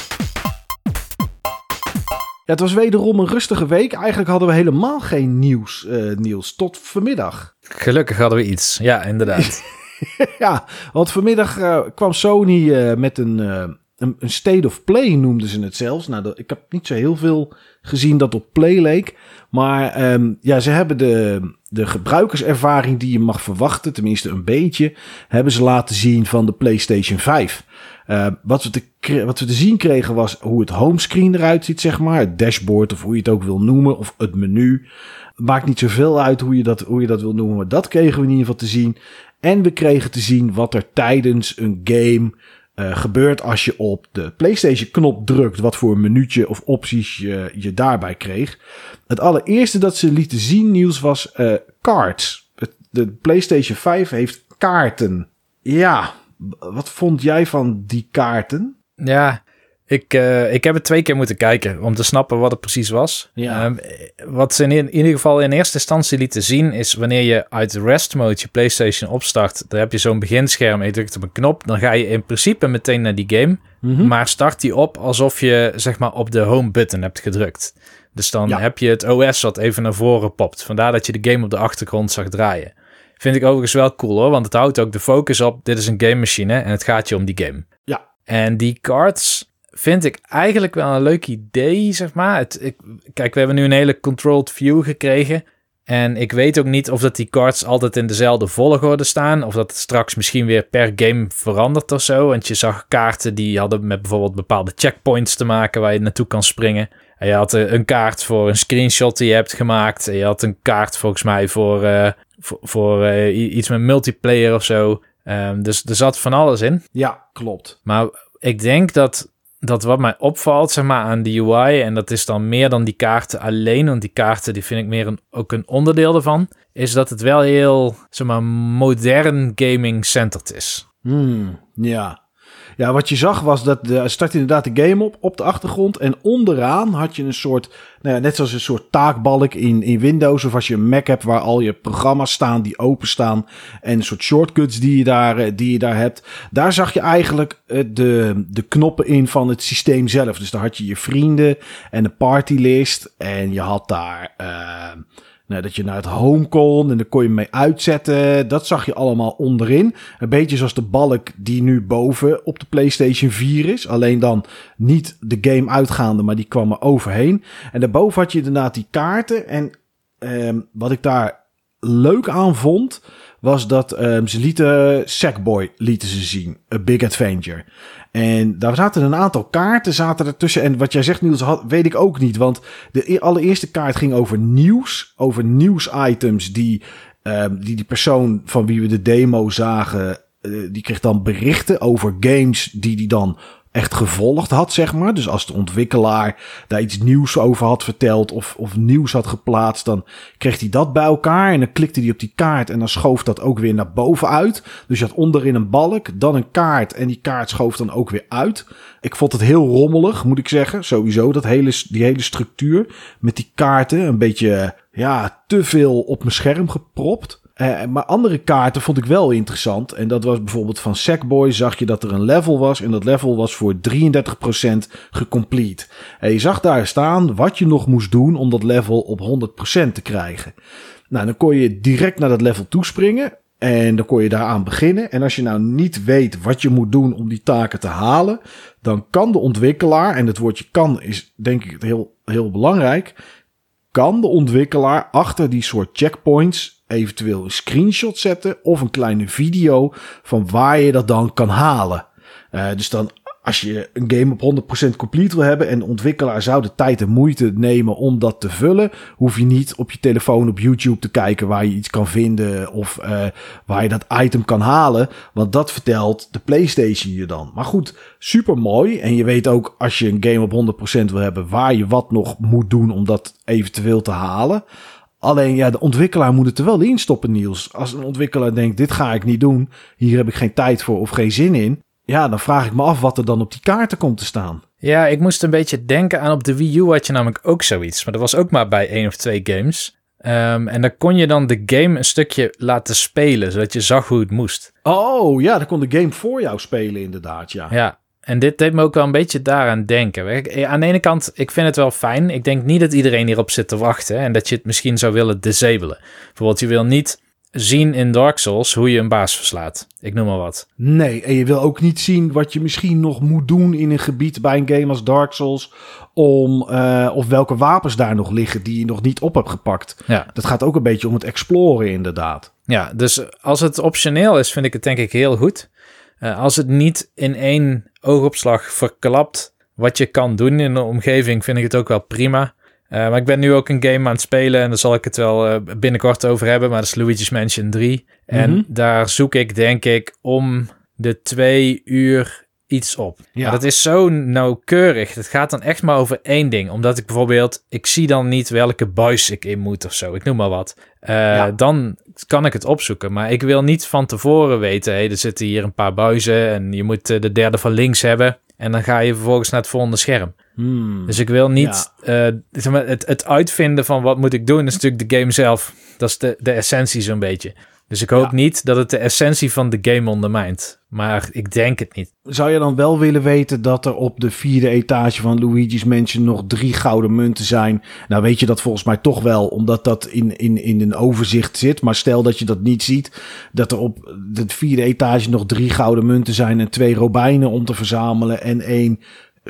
Ja, het was wederom een rustige week. Eigenlijk hadden we helemaal geen nieuws, Niels, tot vanmiddag. Gelukkig hadden we iets, ja, inderdaad. ja, want vanmiddag kwam Sony met een een, state of play noemden ze het zelfs. Nou, ik heb niet zo heel veel gezien dat op play leek. Maar ehm, ja, ze hebben de, de gebruikerservaring die je mag verwachten, tenminste een beetje, hebben ze laten zien van de PlayStation 5. Uh, wat, we te, wat we te zien kregen was hoe het homescreen eruit ziet, zeg maar. Het dashboard of hoe je het ook wil noemen. Of het menu. Maakt niet zoveel uit hoe je dat, hoe je dat wil noemen. Maar dat kregen we in ieder geval te zien. En we kregen te zien wat er tijdens een game uh, gebeurt als je op de PlayStation knop drukt. Wat voor minuutje of opties je, je daarbij kreeg. Het allereerste dat ze lieten zien, nieuws was uh, cards. De PlayStation 5 heeft kaarten. Ja, wat vond jij van die kaarten? Ja, ik, uh, ik heb het twee keer moeten kijken om te snappen wat het precies was. Ja. Um, wat ze in, in, ieder geval in eerste instantie lieten zien is wanneer je uit rest mode je PlayStation opstart, dan heb je zo'n beginscherm en je drukt op een knop, dan ga je in principe meteen naar die game, mm -hmm. maar start die op alsof je zeg maar op de home button hebt gedrukt. Dus dan ja. heb je het OS wat even naar voren popt. Vandaar dat je de game op de achtergrond zag draaien. Vind ik overigens wel cool hoor, want het houdt ook de focus op. Dit is een game machine en het gaat je om die game. Ja. En die cards vind ik eigenlijk wel een leuk idee, zeg maar. Het, ik, kijk, we hebben nu een hele controlled view gekregen. En ik weet ook niet of dat die cards altijd in dezelfde volgorde staan. Of dat het straks misschien weer per game verandert of zo. Want je zag kaarten die hadden met bijvoorbeeld bepaalde checkpoints te maken waar je naartoe kan springen. En je had een kaart voor een screenshot die je hebt gemaakt. En je had een kaart volgens mij voor, uh, voor, voor uh, iets met multiplayer of zo. Um, dus er zat van alles in. Ja, klopt. Maar ik denk dat dat wat mij opvalt, zeg maar, aan de UI, en dat is dan meer dan die kaarten alleen, want die kaarten die vind ik meer een, ook een onderdeel ervan, is dat het wel heel, zeg maar, modern gaming-centered is. Hmm, ja. Ja, wat je zag was dat de start inderdaad de game op op de achtergrond. En onderaan had je een soort, nou ja, net zoals een soort taakbalk in, in Windows. Of als je een Mac hebt waar al je programma's staan die openstaan. En een soort shortcuts die je daar, eh, die je daar hebt. Daar zag je eigenlijk eh, de, de knoppen in van het systeem zelf. Dus daar had je je vrienden en de partylist. En je had daar... Uh, nou, dat je naar het home kon en daar kon je mee uitzetten. Dat zag je allemaal onderin. Een beetje zoals de balk die nu boven op de PlayStation 4 is. Alleen dan niet de game uitgaande, maar die kwam er overheen. En daarboven had je inderdaad die kaarten. En um, wat ik daar leuk aan vond, was dat um, ze lieten Sackboy lieten ze zien. A Big Adventure. En daar zaten een aantal kaarten zaten ertussen. En wat jij zegt, Niels, had, weet ik ook niet. Want de e-, allereerste kaart ging over nieuws. Over nieuwsitems die, um, die die persoon van wie we de demo zagen... Uh, die kreeg dan berichten over games die die dan echt gevolgd had, zeg maar. Dus als de ontwikkelaar daar iets nieuws over had verteld of, of nieuws had geplaatst, dan kreeg hij dat bij elkaar en dan klikte hij op die kaart en dan schoof dat ook weer naar boven uit. Dus je had onderin een balk, dan een kaart en die kaart schoof dan ook weer uit. Ik vond het heel rommelig, moet ik zeggen. Sowieso, dat hele, die hele structuur met die kaarten, een beetje, ja, te veel op mijn scherm gepropt. Uh, maar andere kaarten vond ik wel interessant. En dat was bijvoorbeeld van Sackboy zag je dat er een level was. En dat level was voor 33% gecomplete. En je zag daar staan wat je nog moest doen om dat level op 100% te krijgen. Nou, dan kon je direct naar dat level toespringen. En dan kon je daaraan beginnen. En als je nou niet weet wat je moet doen om die taken te halen, dan kan de ontwikkelaar, en het woordje kan is denk ik heel, heel belangrijk, kan de ontwikkelaar achter die soort checkpoints eventueel een screenshot zetten of een kleine video van waar je dat dan kan halen. Uh, dus dan als je een game op 100% complete wil hebben en de ontwikkelaar zou de tijd en moeite nemen om dat te vullen, hoef je niet op je telefoon op YouTube te kijken waar je iets kan vinden of uh, waar je dat item kan halen, want dat vertelt de PlayStation je dan. Maar goed, super mooi en je weet ook als je een game op 100% wil hebben waar je wat nog moet doen om dat eventueel te halen. Alleen ja, de ontwikkelaar moet het er wel in stoppen, Niels. Als een ontwikkelaar denkt, dit ga ik niet doen, hier heb ik geen tijd voor of geen zin in. Ja, dan vraag ik me af wat er dan op die kaarten komt te staan. Ja, ik moest een beetje denken aan op de Wii U had je namelijk ook zoiets. Maar dat was ook maar bij één of twee games. Um, en dan kon je dan de game een stukje laten spelen, zodat je zag hoe het moest. Oh ja, dan kon de game voor jou spelen inderdaad, ja. Ja, en dit deed me ook wel een beetje daaraan denken. Eh, aan de ene kant, ik vind het wel fijn. Ik denk niet dat iedereen hierop zit te wachten. En dat je het misschien zou willen disabelen. Bijvoorbeeld, je wil niet zien in Dark Souls hoe je een baas verslaat. Ik noem maar wat. Nee, en je wil ook niet zien wat je misschien nog moet doen in een gebied bij een game als Dark Souls. Om, uh, of welke wapens daar nog liggen die je nog niet op hebt gepakt. Ja. Dat gaat ook een beetje om het exploren, inderdaad. Ja, dus als het optioneel is, vind ik het denk ik heel goed. Uh, als het niet in één oogopslag verklapt wat je kan doen in de omgeving, vind ik het ook wel prima. Uh, maar ik ben nu ook een game aan het spelen en daar zal ik het wel uh, binnenkort over hebben. Maar dat is Luigi's Mansion 3. En Mhm. daar zoek ik denk ik om de twee uur iets op. Ja. Maar dat is zo nauwkeurig. Het gaat dan echt maar over één ding. Omdat ik bijvoorbeeld, ik zie dan niet welke buis ik in moet of zo. Ik noem maar wat. Uh, Ja. Dan kan ik het opzoeken. Maar ik wil niet van tevoren weten, hey, er zitten hier een paar buizen en je moet uh, de derde van links hebben. En dan ga je vervolgens naar het volgende scherm. Hmm. Dus ik wil niet... Ja. maar, het, het uitvinden van wat moet ik doen is natuurlijk de game zelf. Dat is de, de essentie zo'n beetje. Dus ik hoop Ja. niet dat het de essentie van de game ondermijnt. Maar ik denk het niet. Zou je dan wel willen weten dat er op de vierde etage van Luigi's Mansion nog drie gouden munten zijn? Nou weet je dat volgens mij toch wel, omdat dat in, in, in een overzicht zit. Maar stel dat je dat niet ziet, dat er op de vierde etage nog drie gouden munten zijn en twee robijnen om te verzamelen en één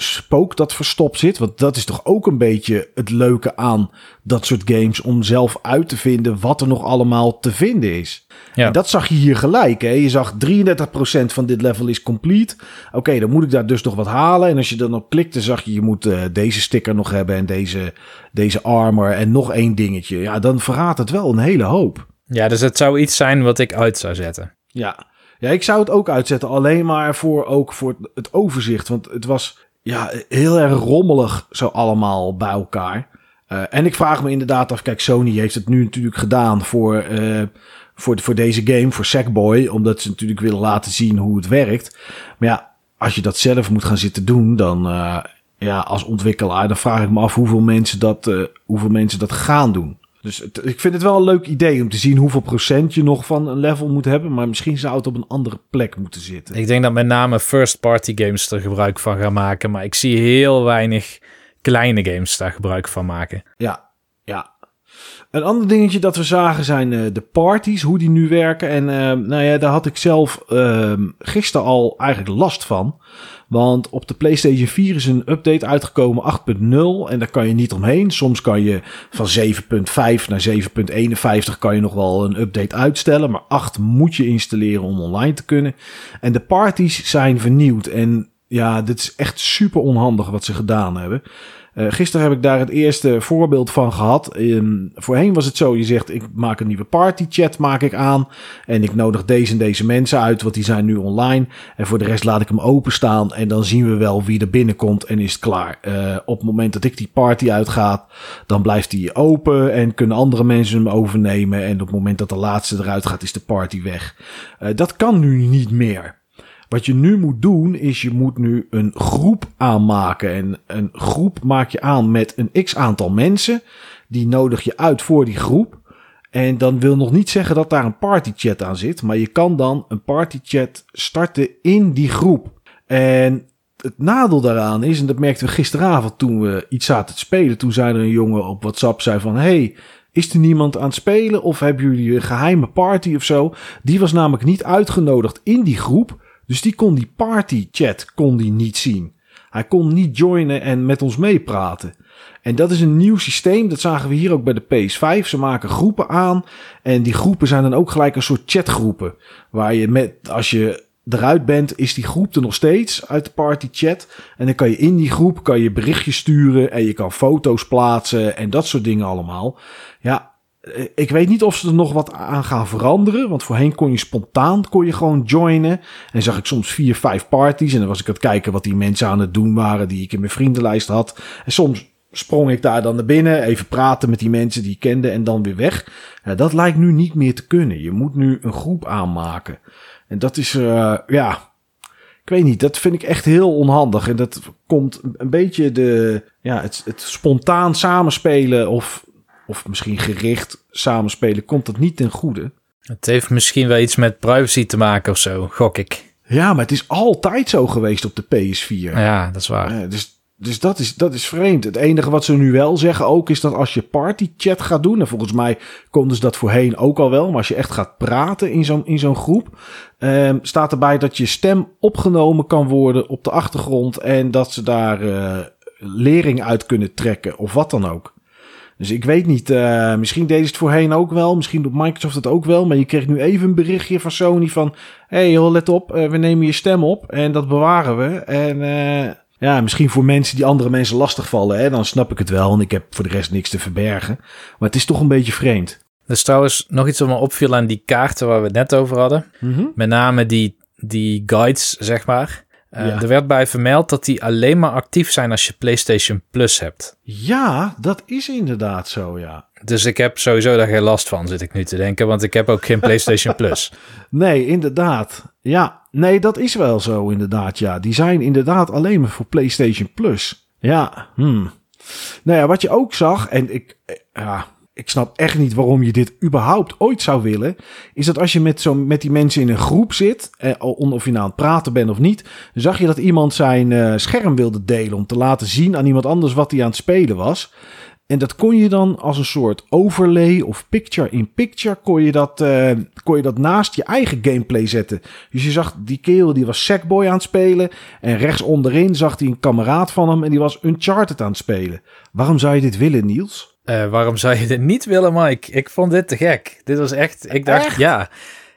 spook dat verstopt zit. Want dat is toch ook een beetje het leuke aan dat soort games. Om zelf uit te vinden wat er nog allemaal te vinden is. Ja. En dat zag je hier gelijk. Hè? Je zag 33% van dit level is complete. Oké, dan moet ik daar dus nog wat halen. En als je dan op klikte, zag je je moet uh, deze sticker nog hebben. En deze, deze armor. En nog één dingetje. Ja, dan verraadt het wel een hele hoop. Ja, dus het zou iets zijn wat ik uit zou zetten. Ja. Ja, ik zou het ook uitzetten. Alleen maar voor, ook voor het overzicht. Want het was ja, heel erg rommelig zo allemaal bij elkaar. Uh, en ik vraag me inderdaad af, kijk, Sony heeft het nu natuurlijk gedaan voor, uh, voor, voor deze game, voor Sackboy, omdat ze natuurlijk willen laten zien hoe het werkt. Maar ja, als je dat zelf moet gaan zitten doen, dan uh, ja, als ontwikkelaar, dan vraag ik me af hoeveel mensen dat, hoeveel mensen dat gaan doen. Dus het, ik vind het wel een leuk idee om te zien hoeveel procent je nog van een level moet hebben. Maar misschien zou het op een andere plek moeten zitten. Ik denk dat met name first-party games er gebruik van gaan maken. Maar ik zie heel weinig kleine games daar gebruik van maken. Ja, ja. Een ander dingetje dat we zagen zijn uh, de parties, hoe die nu werken. En uh, nou ja, daar had ik zelf uh, gisteren al eigenlijk last van. Want op de PlayStation 4 is een update uitgekomen 8.0 en daar kan je niet omheen. Soms kan je van 7.5 naar 7.51 kan je nog wel een update uitstellen, maar 8 moet je installeren om online te kunnen. En de parties zijn vernieuwd en ja, dit is echt super onhandig wat ze gedaan hebben. Uh, gisteren heb ik daar het eerste voorbeeld van gehad. Voorheen was het zo, je zegt ik maak een nieuwe party chat maak ik aan. En ik nodig deze en deze mensen uit, want die zijn nu online. En voor de rest laat ik hem openstaan en dan zien we wel wie er binnenkomt en is het klaar. Uh, op het moment dat ik die party uitgaat, dan blijft die open en kunnen andere mensen hem overnemen. En op het moment dat de laatste eruit gaat, is de party weg. Uh, dat kan nu niet meer. Wat je nu moet doen, is je moet nu een groep aanmaken. En een groep maak je aan met een x aantal mensen. Die nodig je uit voor die groep. En dan wil nog niet zeggen dat daar een partychat aan zit. Maar je kan dan een partychat starten in die groep. En het nadeel daaraan is, en dat merkten we gisteravond toen we iets zaten te spelen. Toen zei er een jongen op WhatsApp, zei van... Hey, is er niemand aan het spelen? Of hebben jullie een geheime party of zo? Die was namelijk niet uitgenodigd in die groep. Dus die kon die party chat kon die niet zien. Hij kon niet joinen en met ons meepraten. En dat is een nieuw systeem. Dat zagen we hier ook bij de PS5. Ze maken groepen aan. En die groepen zijn dan ook gelijk een soort chatgroepen. Waar je met, als je eruit bent, is die groep er nog steeds uit de party chat. En dan kan je in die groep kan je berichtjes sturen. En je kan foto's plaatsen en dat soort dingen allemaal. Ja, ik weet niet of ze er nog wat aan gaan veranderen. Want voorheen kon je spontaan kon je gewoon joinen. En zag ik soms vier, vijf parties. En dan was ik aan het kijken wat die mensen aan het doen waren. Die ik in mijn vriendenlijst had. En soms sprong ik daar dan naar binnen. Even praten met die mensen die ik kende. En dan weer weg. Ja, dat lijkt nu niet meer te kunnen. Je moet nu een groep aanmaken. En dat is, uh, ja. Ik weet niet, dat vind ik echt heel onhandig. En dat komt een beetje de, ja, het, het spontaan samenspelen of of misschien gericht samenspelen, komt dat niet ten goede. Het heeft misschien wel iets met privacy te maken of zo, gok ik. Ja, maar het is altijd zo geweest op de PS4. Ja, dat is waar. Uh, dus dus dat is, dat is vreemd. Het enige wat ze nu wel zeggen ook is dat als je partychat gaat doen, en volgens mij konden ze dat voorheen ook al wel, maar als je echt gaat praten in zo'n in zo'n groep, um, staat erbij dat je stem opgenomen kan worden op de achtergrond en dat ze daar uh, lering uit kunnen trekken of wat dan ook. Dus ik weet niet, uh, misschien deden ze het voorheen ook wel, misschien doet Microsoft het ook wel, maar je kreeg nu even een berichtje van Sony van, hey joh, let op, uh, we nemen je stem op en dat bewaren we en... Uh, ja, misschien voor mensen die andere mensen lastigvallen, hè, dan snap ik het wel. En ik heb voor de rest niks te verbergen. Maar het is toch een beetje vreemd. Er is trouwens nog iets wat me opviel aan die kaarten waar we het net over hadden. Mm -hmm. Met name die, die guides, zeg maar. Uh, ja. Er werd bij vermeld dat die alleen maar actief zijn als je PlayStation Plus hebt. Ja, dat is inderdaad zo, ja. Dus ik heb sowieso daar geen last van, zit ik nu te denken, want ik heb ook geen PlayStation Plus. Nee, inderdaad. Ja, nee, dat is wel zo, inderdaad. Ja, die zijn inderdaad alleen maar voor PlayStation Plus. Ja, hmm. Nou ja, wat je ook zag, en ik, ja, ik snap echt niet waarom je dit überhaupt ooit zou willen. Is dat als je met, zo, met die mensen in een groep zit, eh, of je nou aan het praten bent of niet, zag je dat iemand zijn uh, scherm wilde delen om te laten zien aan iemand anders wat hij aan het spelen was. En dat kon je dan als een soort overlay of picture-in-picture, kon, je dat, uh, kon je dat naast je eigen gameplay zetten. Dus je zag die kerel die was Sackboy aan het spelen. En rechts onderin zag hij een kameraad van hem en die was Uncharted aan het spelen. Waarom zou je dit willen, Niels? Uh, waarom zou je dit niet willen, Mike? Ik vond dit te gek. Dit was echt. Ik dacht, ja.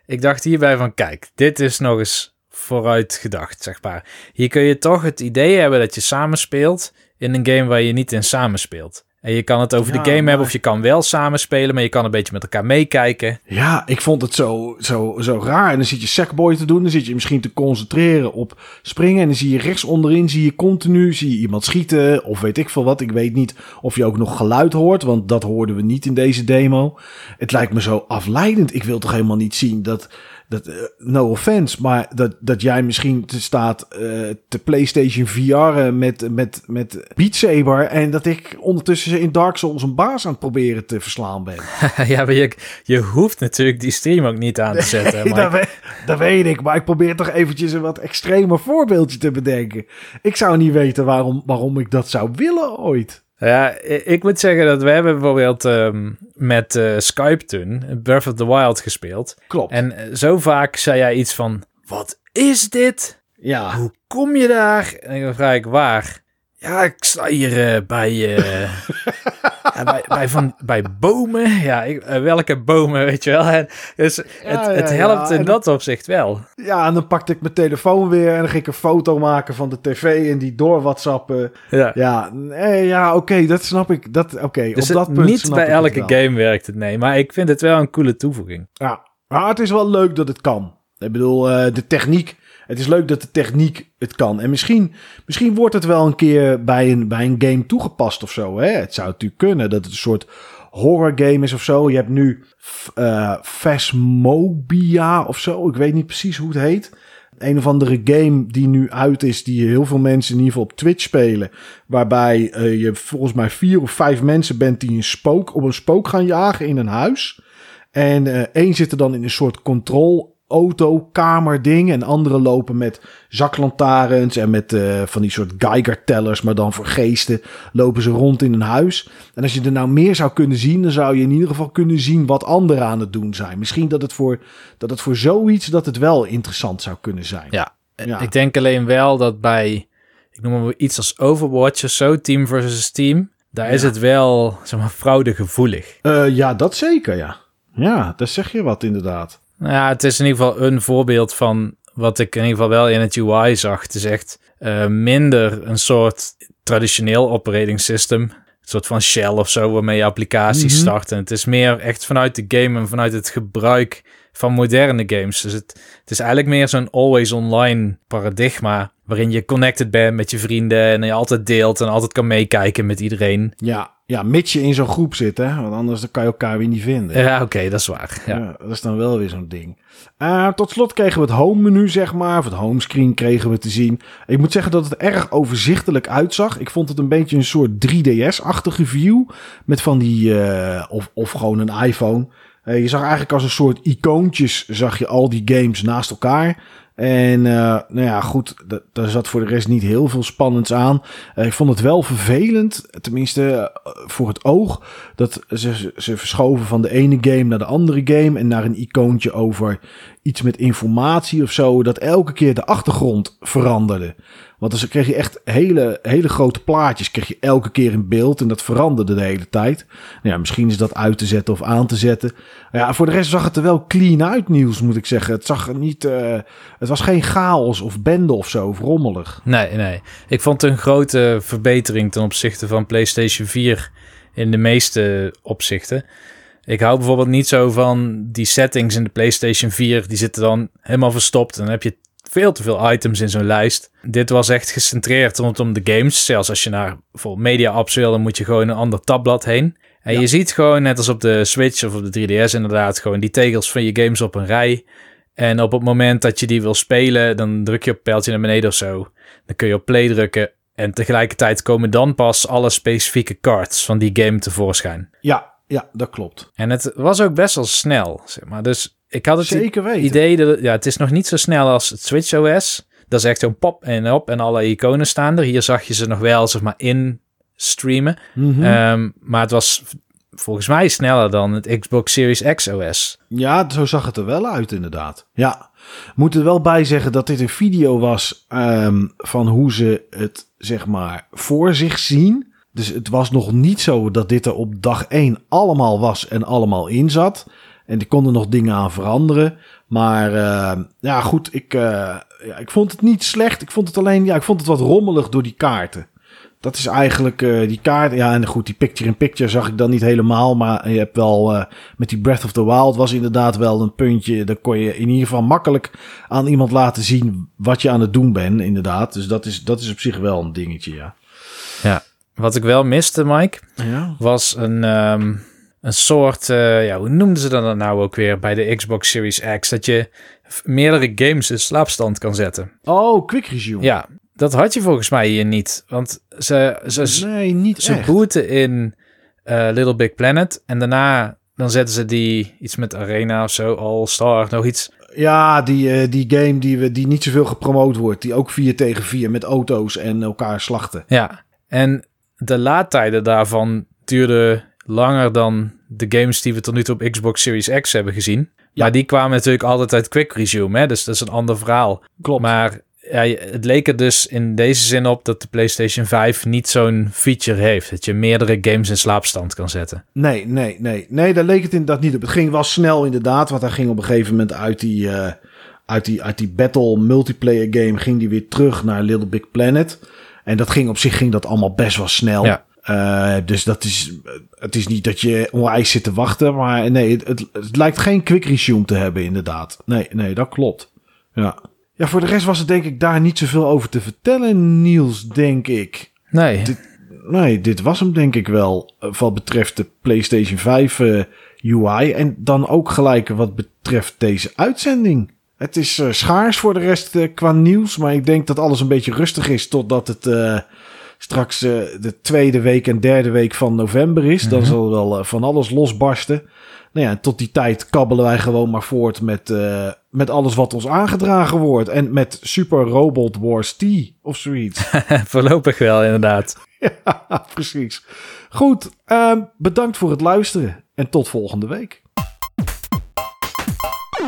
Ik dacht hierbij van: kijk, dit is nog eens vooruit gedacht, zeg maar. Hier kun je toch het idee hebben dat je samenspeelt in een game waar je niet in samenspeelt. En je kan het over de game hebben of je kan wel samenspelen, maar je kan een beetje met elkaar meekijken. Ja, ik vond het zo, zo, zo raar. En dan zit je Sackboy te doen, dan zit je misschien te concentreren op springen. En dan zie je rechts onderin, zie je continu, zie je iemand schieten of weet ik veel wat. Ik weet niet of je ook nog geluid hoort, want dat hoorden we niet in deze demo. Het lijkt me zo afleidend. Ik wil toch helemaal niet zien dat dat, uh, no offense, maar dat, dat jij misschien te staat uh, te PlayStation VR met, met, met Beat Saber en dat ik ondertussen in Dark Souls een baas aan het proberen te verslaan ben. ja, maar je, je hoeft natuurlijk die stream ook niet aan te zetten. Nee, dat, weet, dat weet ik, maar ik probeer toch eventjes een wat extremer voorbeeldje te bedenken. Ik zou niet weten waarom, waarom ik dat zou willen ooit. Ja, ik moet zeggen dat we hebben bijvoorbeeld um, met uh, Skype toen Breath of the Wild gespeeld. Klopt. En uh, zo vaak zei jij iets van, wat is dit? Ja. Hoe kom je daar? En dan vraag ik, waar? Ja, ik sta hier uh, bij, ja, bij, bij, van, bij bomen. Ja, ik, welke bomen, weet je wel. En dus ja, het, het helpt in dat opzicht wel. Ja, en dan pakte ik mijn telefoon weer en dan ging ik een foto maken van de tv en die door WhatsAppen. Ja, ja, nee, ja oké, okay, dat snap ik. Dat, oké, okay, dus op dat punt niet bij elke game werkt het, nee. Maar ik vind het wel een coole toevoeging. Ja, maar het is wel leuk dat het kan. Ik bedoel, uh, de techniek het is leuk dat de techniek het kan. En misschien, misschien wordt het wel een keer bij een, bij een game toegepast of zo. Hè? Het zou natuurlijk kunnen dat het een soort horror game is of zo. Je hebt nu uh, of zo. Ik weet niet precies hoe het heet. Een of andere game die nu uit is, die heel veel mensen in ieder geval op Twitch spelen. Waarbij uh, je volgens mij vier of vijf mensen bent die een spook op een spook gaan jagen in een huis. En uh, één zit er dan in een soort control auto, kamer ding. En anderen lopen met zaklantaarns en met uh, van die soort Geiger-tellers, maar dan voor geesten, lopen ze rond in een huis. En als je er nou meer zou kunnen zien, dan zou je in ieder geval kunnen zien wat anderen aan het doen zijn. Misschien dat het voor, dat het voor zoiets, dat het wel interessant zou kunnen zijn. Ja, ja. ik denk alleen wel dat bij, ik noem maar iets als Overwatch of zo, team versus team, daar ja. is het wel, zeg maar, fraudegevoelig. Uh, ja, dat zeker, ja. Ja, daar zeg je wat inderdaad. Nou ja, het is in ieder geval een voorbeeld van wat ik in ieder geval wel in het UI zag. Het is echt uh, minder een soort traditioneel operating system. Een soort van shell of zo waarmee je applicaties mm -hmm. start. En het is meer echt vanuit de game en vanuit het gebruik van moderne games. Dus het, het is eigenlijk meer zo'n always online paradigma. Waarin je connected bent met je vrienden en je altijd deelt en altijd kan meekijken met iedereen. Ja, ja, mits je in zo'n groep zit, hè? Want anders dan kan je elkaar weer niet vinden. Ja, oké, okay, dat is waar. Ja. ja. dat is dan wel weer zo'n ding. Uh, tot slot kregen we het home menu, zeg maar. Of het homescreen kregen we te zien. Ik moet zeggen dat het erg overzichtelijk uitzag. Ik vond het een beetje een soort 3DS-achtige view. Met van die, uh, of, of gewoon een iPhone. Uh, je zag eigenlijk als een soort icoontjes, zag je al die games naast elkaar. En uh, nou ja, goed, daar zat voor de rest niet heel veel spannends aan. Uh, ik vond het wel vervelend, tenminste voor het oog, dat ze, ze verschoven van de ene game naar de andere game en naar een icoontje over iets met informatie of zo, dat elke keer de achtergrond veranderde. Want dan kreeg je echt hele, hele grote plaatjes, kreeg je elke keer in beeld en dat veranderde de hele tijd. Nou ja, misschien is dat uit te zetten of aan te zetten. Ja, voor de rest zag het er wel clean uit, nieuws moet ik zeggen. Het zag er niet, uh, het was geen chaos of bende of zo, of rommelig. Nee, nee. Ik vond het een grote verbetering ten opzichte van PlayStation 4 in de meeste opzichten. Ik hou bijvoorbeeld niet zo van die settings in de PlayStation 4. Die zitten dan helemaal verstopt. En dan heb je veel te veel items in zo'n lijst. Dit was echt gecentreerd rondom de games. Zelfs als je naar bijvoorbeeld media apps wil, dan moet je gewoon een ander tabblad heen. En je ziet gewoon, net als op de Switch of op de 3DS inderdaad, gewoon die tegels van je games op een rij. En op het moment dat je die wil spelen, dan druk je op pijltje naar beneden of zo. Dan kun je op play drukken. En tegelijkertijd komen dan pas alle specifieke cards van die game tevoorschijn. Ja, ja, dat klopt. En het was ook best wel snel, zeg maar. Dus ik had het Zeker weten. idee dat ja, het is nog niet zo snel als het Switch OS. Dat is echt zo'n pop en op en alle iconen staan er. Hier zag je ze nog wel, zeg maar, in streamen. Mhm. Ehm, maar het was volgens mij sneller dan het Xbox Series X OS. Ja, zo zag het er wel uit, inderdaad. Ja, moet er wel bij zeggen dat dit een video was ehm, van hoe ze het, zeg maar, voor zich zien. Dus het was nog niet zo dat dit er op dag 1 allemaal was en allemaal in zat. En die konden nog dingen aan veranderen. Maar uh, ja, goed, ik, uh, ja, ik vond het niet slecht. Ik vond het alleen, ja, ik vond het wat rommelig door die kaarten. Dat is eigenlijk uh, die kaart. Ja, en goed, die picture-in-picture zag ik dan niet helemaal. Maar je hebt wel met die Breath of the Wild was inderdaad wel een puntje. Daar kon je in ieder geval makkelijk aan iemand laten zien wat je aan het doen bent, inderdaad. Dus dat is, dat is op zich wel een dingetje, ja. Ja, wat ik wel miste, Mike, ja. was een, um, een soort, uh, ja, hoe noemden ze dat nou ook weer bij de Xbox Series X? Dat je meerdere games in slaapstand kan zetten. Oh, quick resume. Ja, dat had je volgens mij hier niet. Want ze, ze, nee, niet ze echt. booten in uh, Little Big Planet en daarna dan zetten ze die iets met Arena of zo, All Star, nog iets. Ja, die, uh, die game die, we, die niet zoveel gepromoot wordt. Die ook 4 tegen 4 met auto's en elkaar slachten. Ja, en de laadtijden daarvan duurden langer dan de games die we tot nu toe op Xbox Series X hebben gezien. Ja. Maar die kwamen natuurlijk altijd uit Quick Resume, hè? dus dat is een ander verhaal. Klopt. Maar ja, het leek er dus in deze zin op dat de PlayStation 5 niet zo'n feature heeft. Dat je meerdere games in slaapstand kan zetten. Nee, nee, nee. Nee, daar leek het inderdaad niet op. Het ging wel snel inderdaad, want hij ging op een gegeven moment uit die, uh, uit die, uit die battle multiplayer game ging die weer terug naar Little Big Planet. En dat ging op zich ging dat allemaal best wel snel. Ja. Uh, dus dat is, het is niet dat je onwijs zit te wachten, maar nee, het, het, het, lijkt geen quick resume te hebben, inderdaad. Nee, nee, dat klopt. Ja. Ja, voor de rest was er denk ik daar niet zoveel over te vertellen, Niels, denk ik. Nee. Dit, nee, dit was hem denk ik wel, wat betreft de PlayStation 5 uh, UI. En dan ook gelijk wat betreft deze uitzending. Het is uh, schaars voor de rest uh, qua nieuws, maar ik denk dat alles een beetje rustig is totdat het uh, straks de tweede week en derde week van november is. Dan -hmm. zal wel van alles losbarsten. Nou ja, tot die tijd kabbelen wij gewoon maar voort met, met alles wat ons aangedragen wordt. En met Super Robot Wars T of zoiets. Voorlopig wel, inderdaad. ja, precies. Goed, uh, bedankt voor het luisteren en tot volgende week.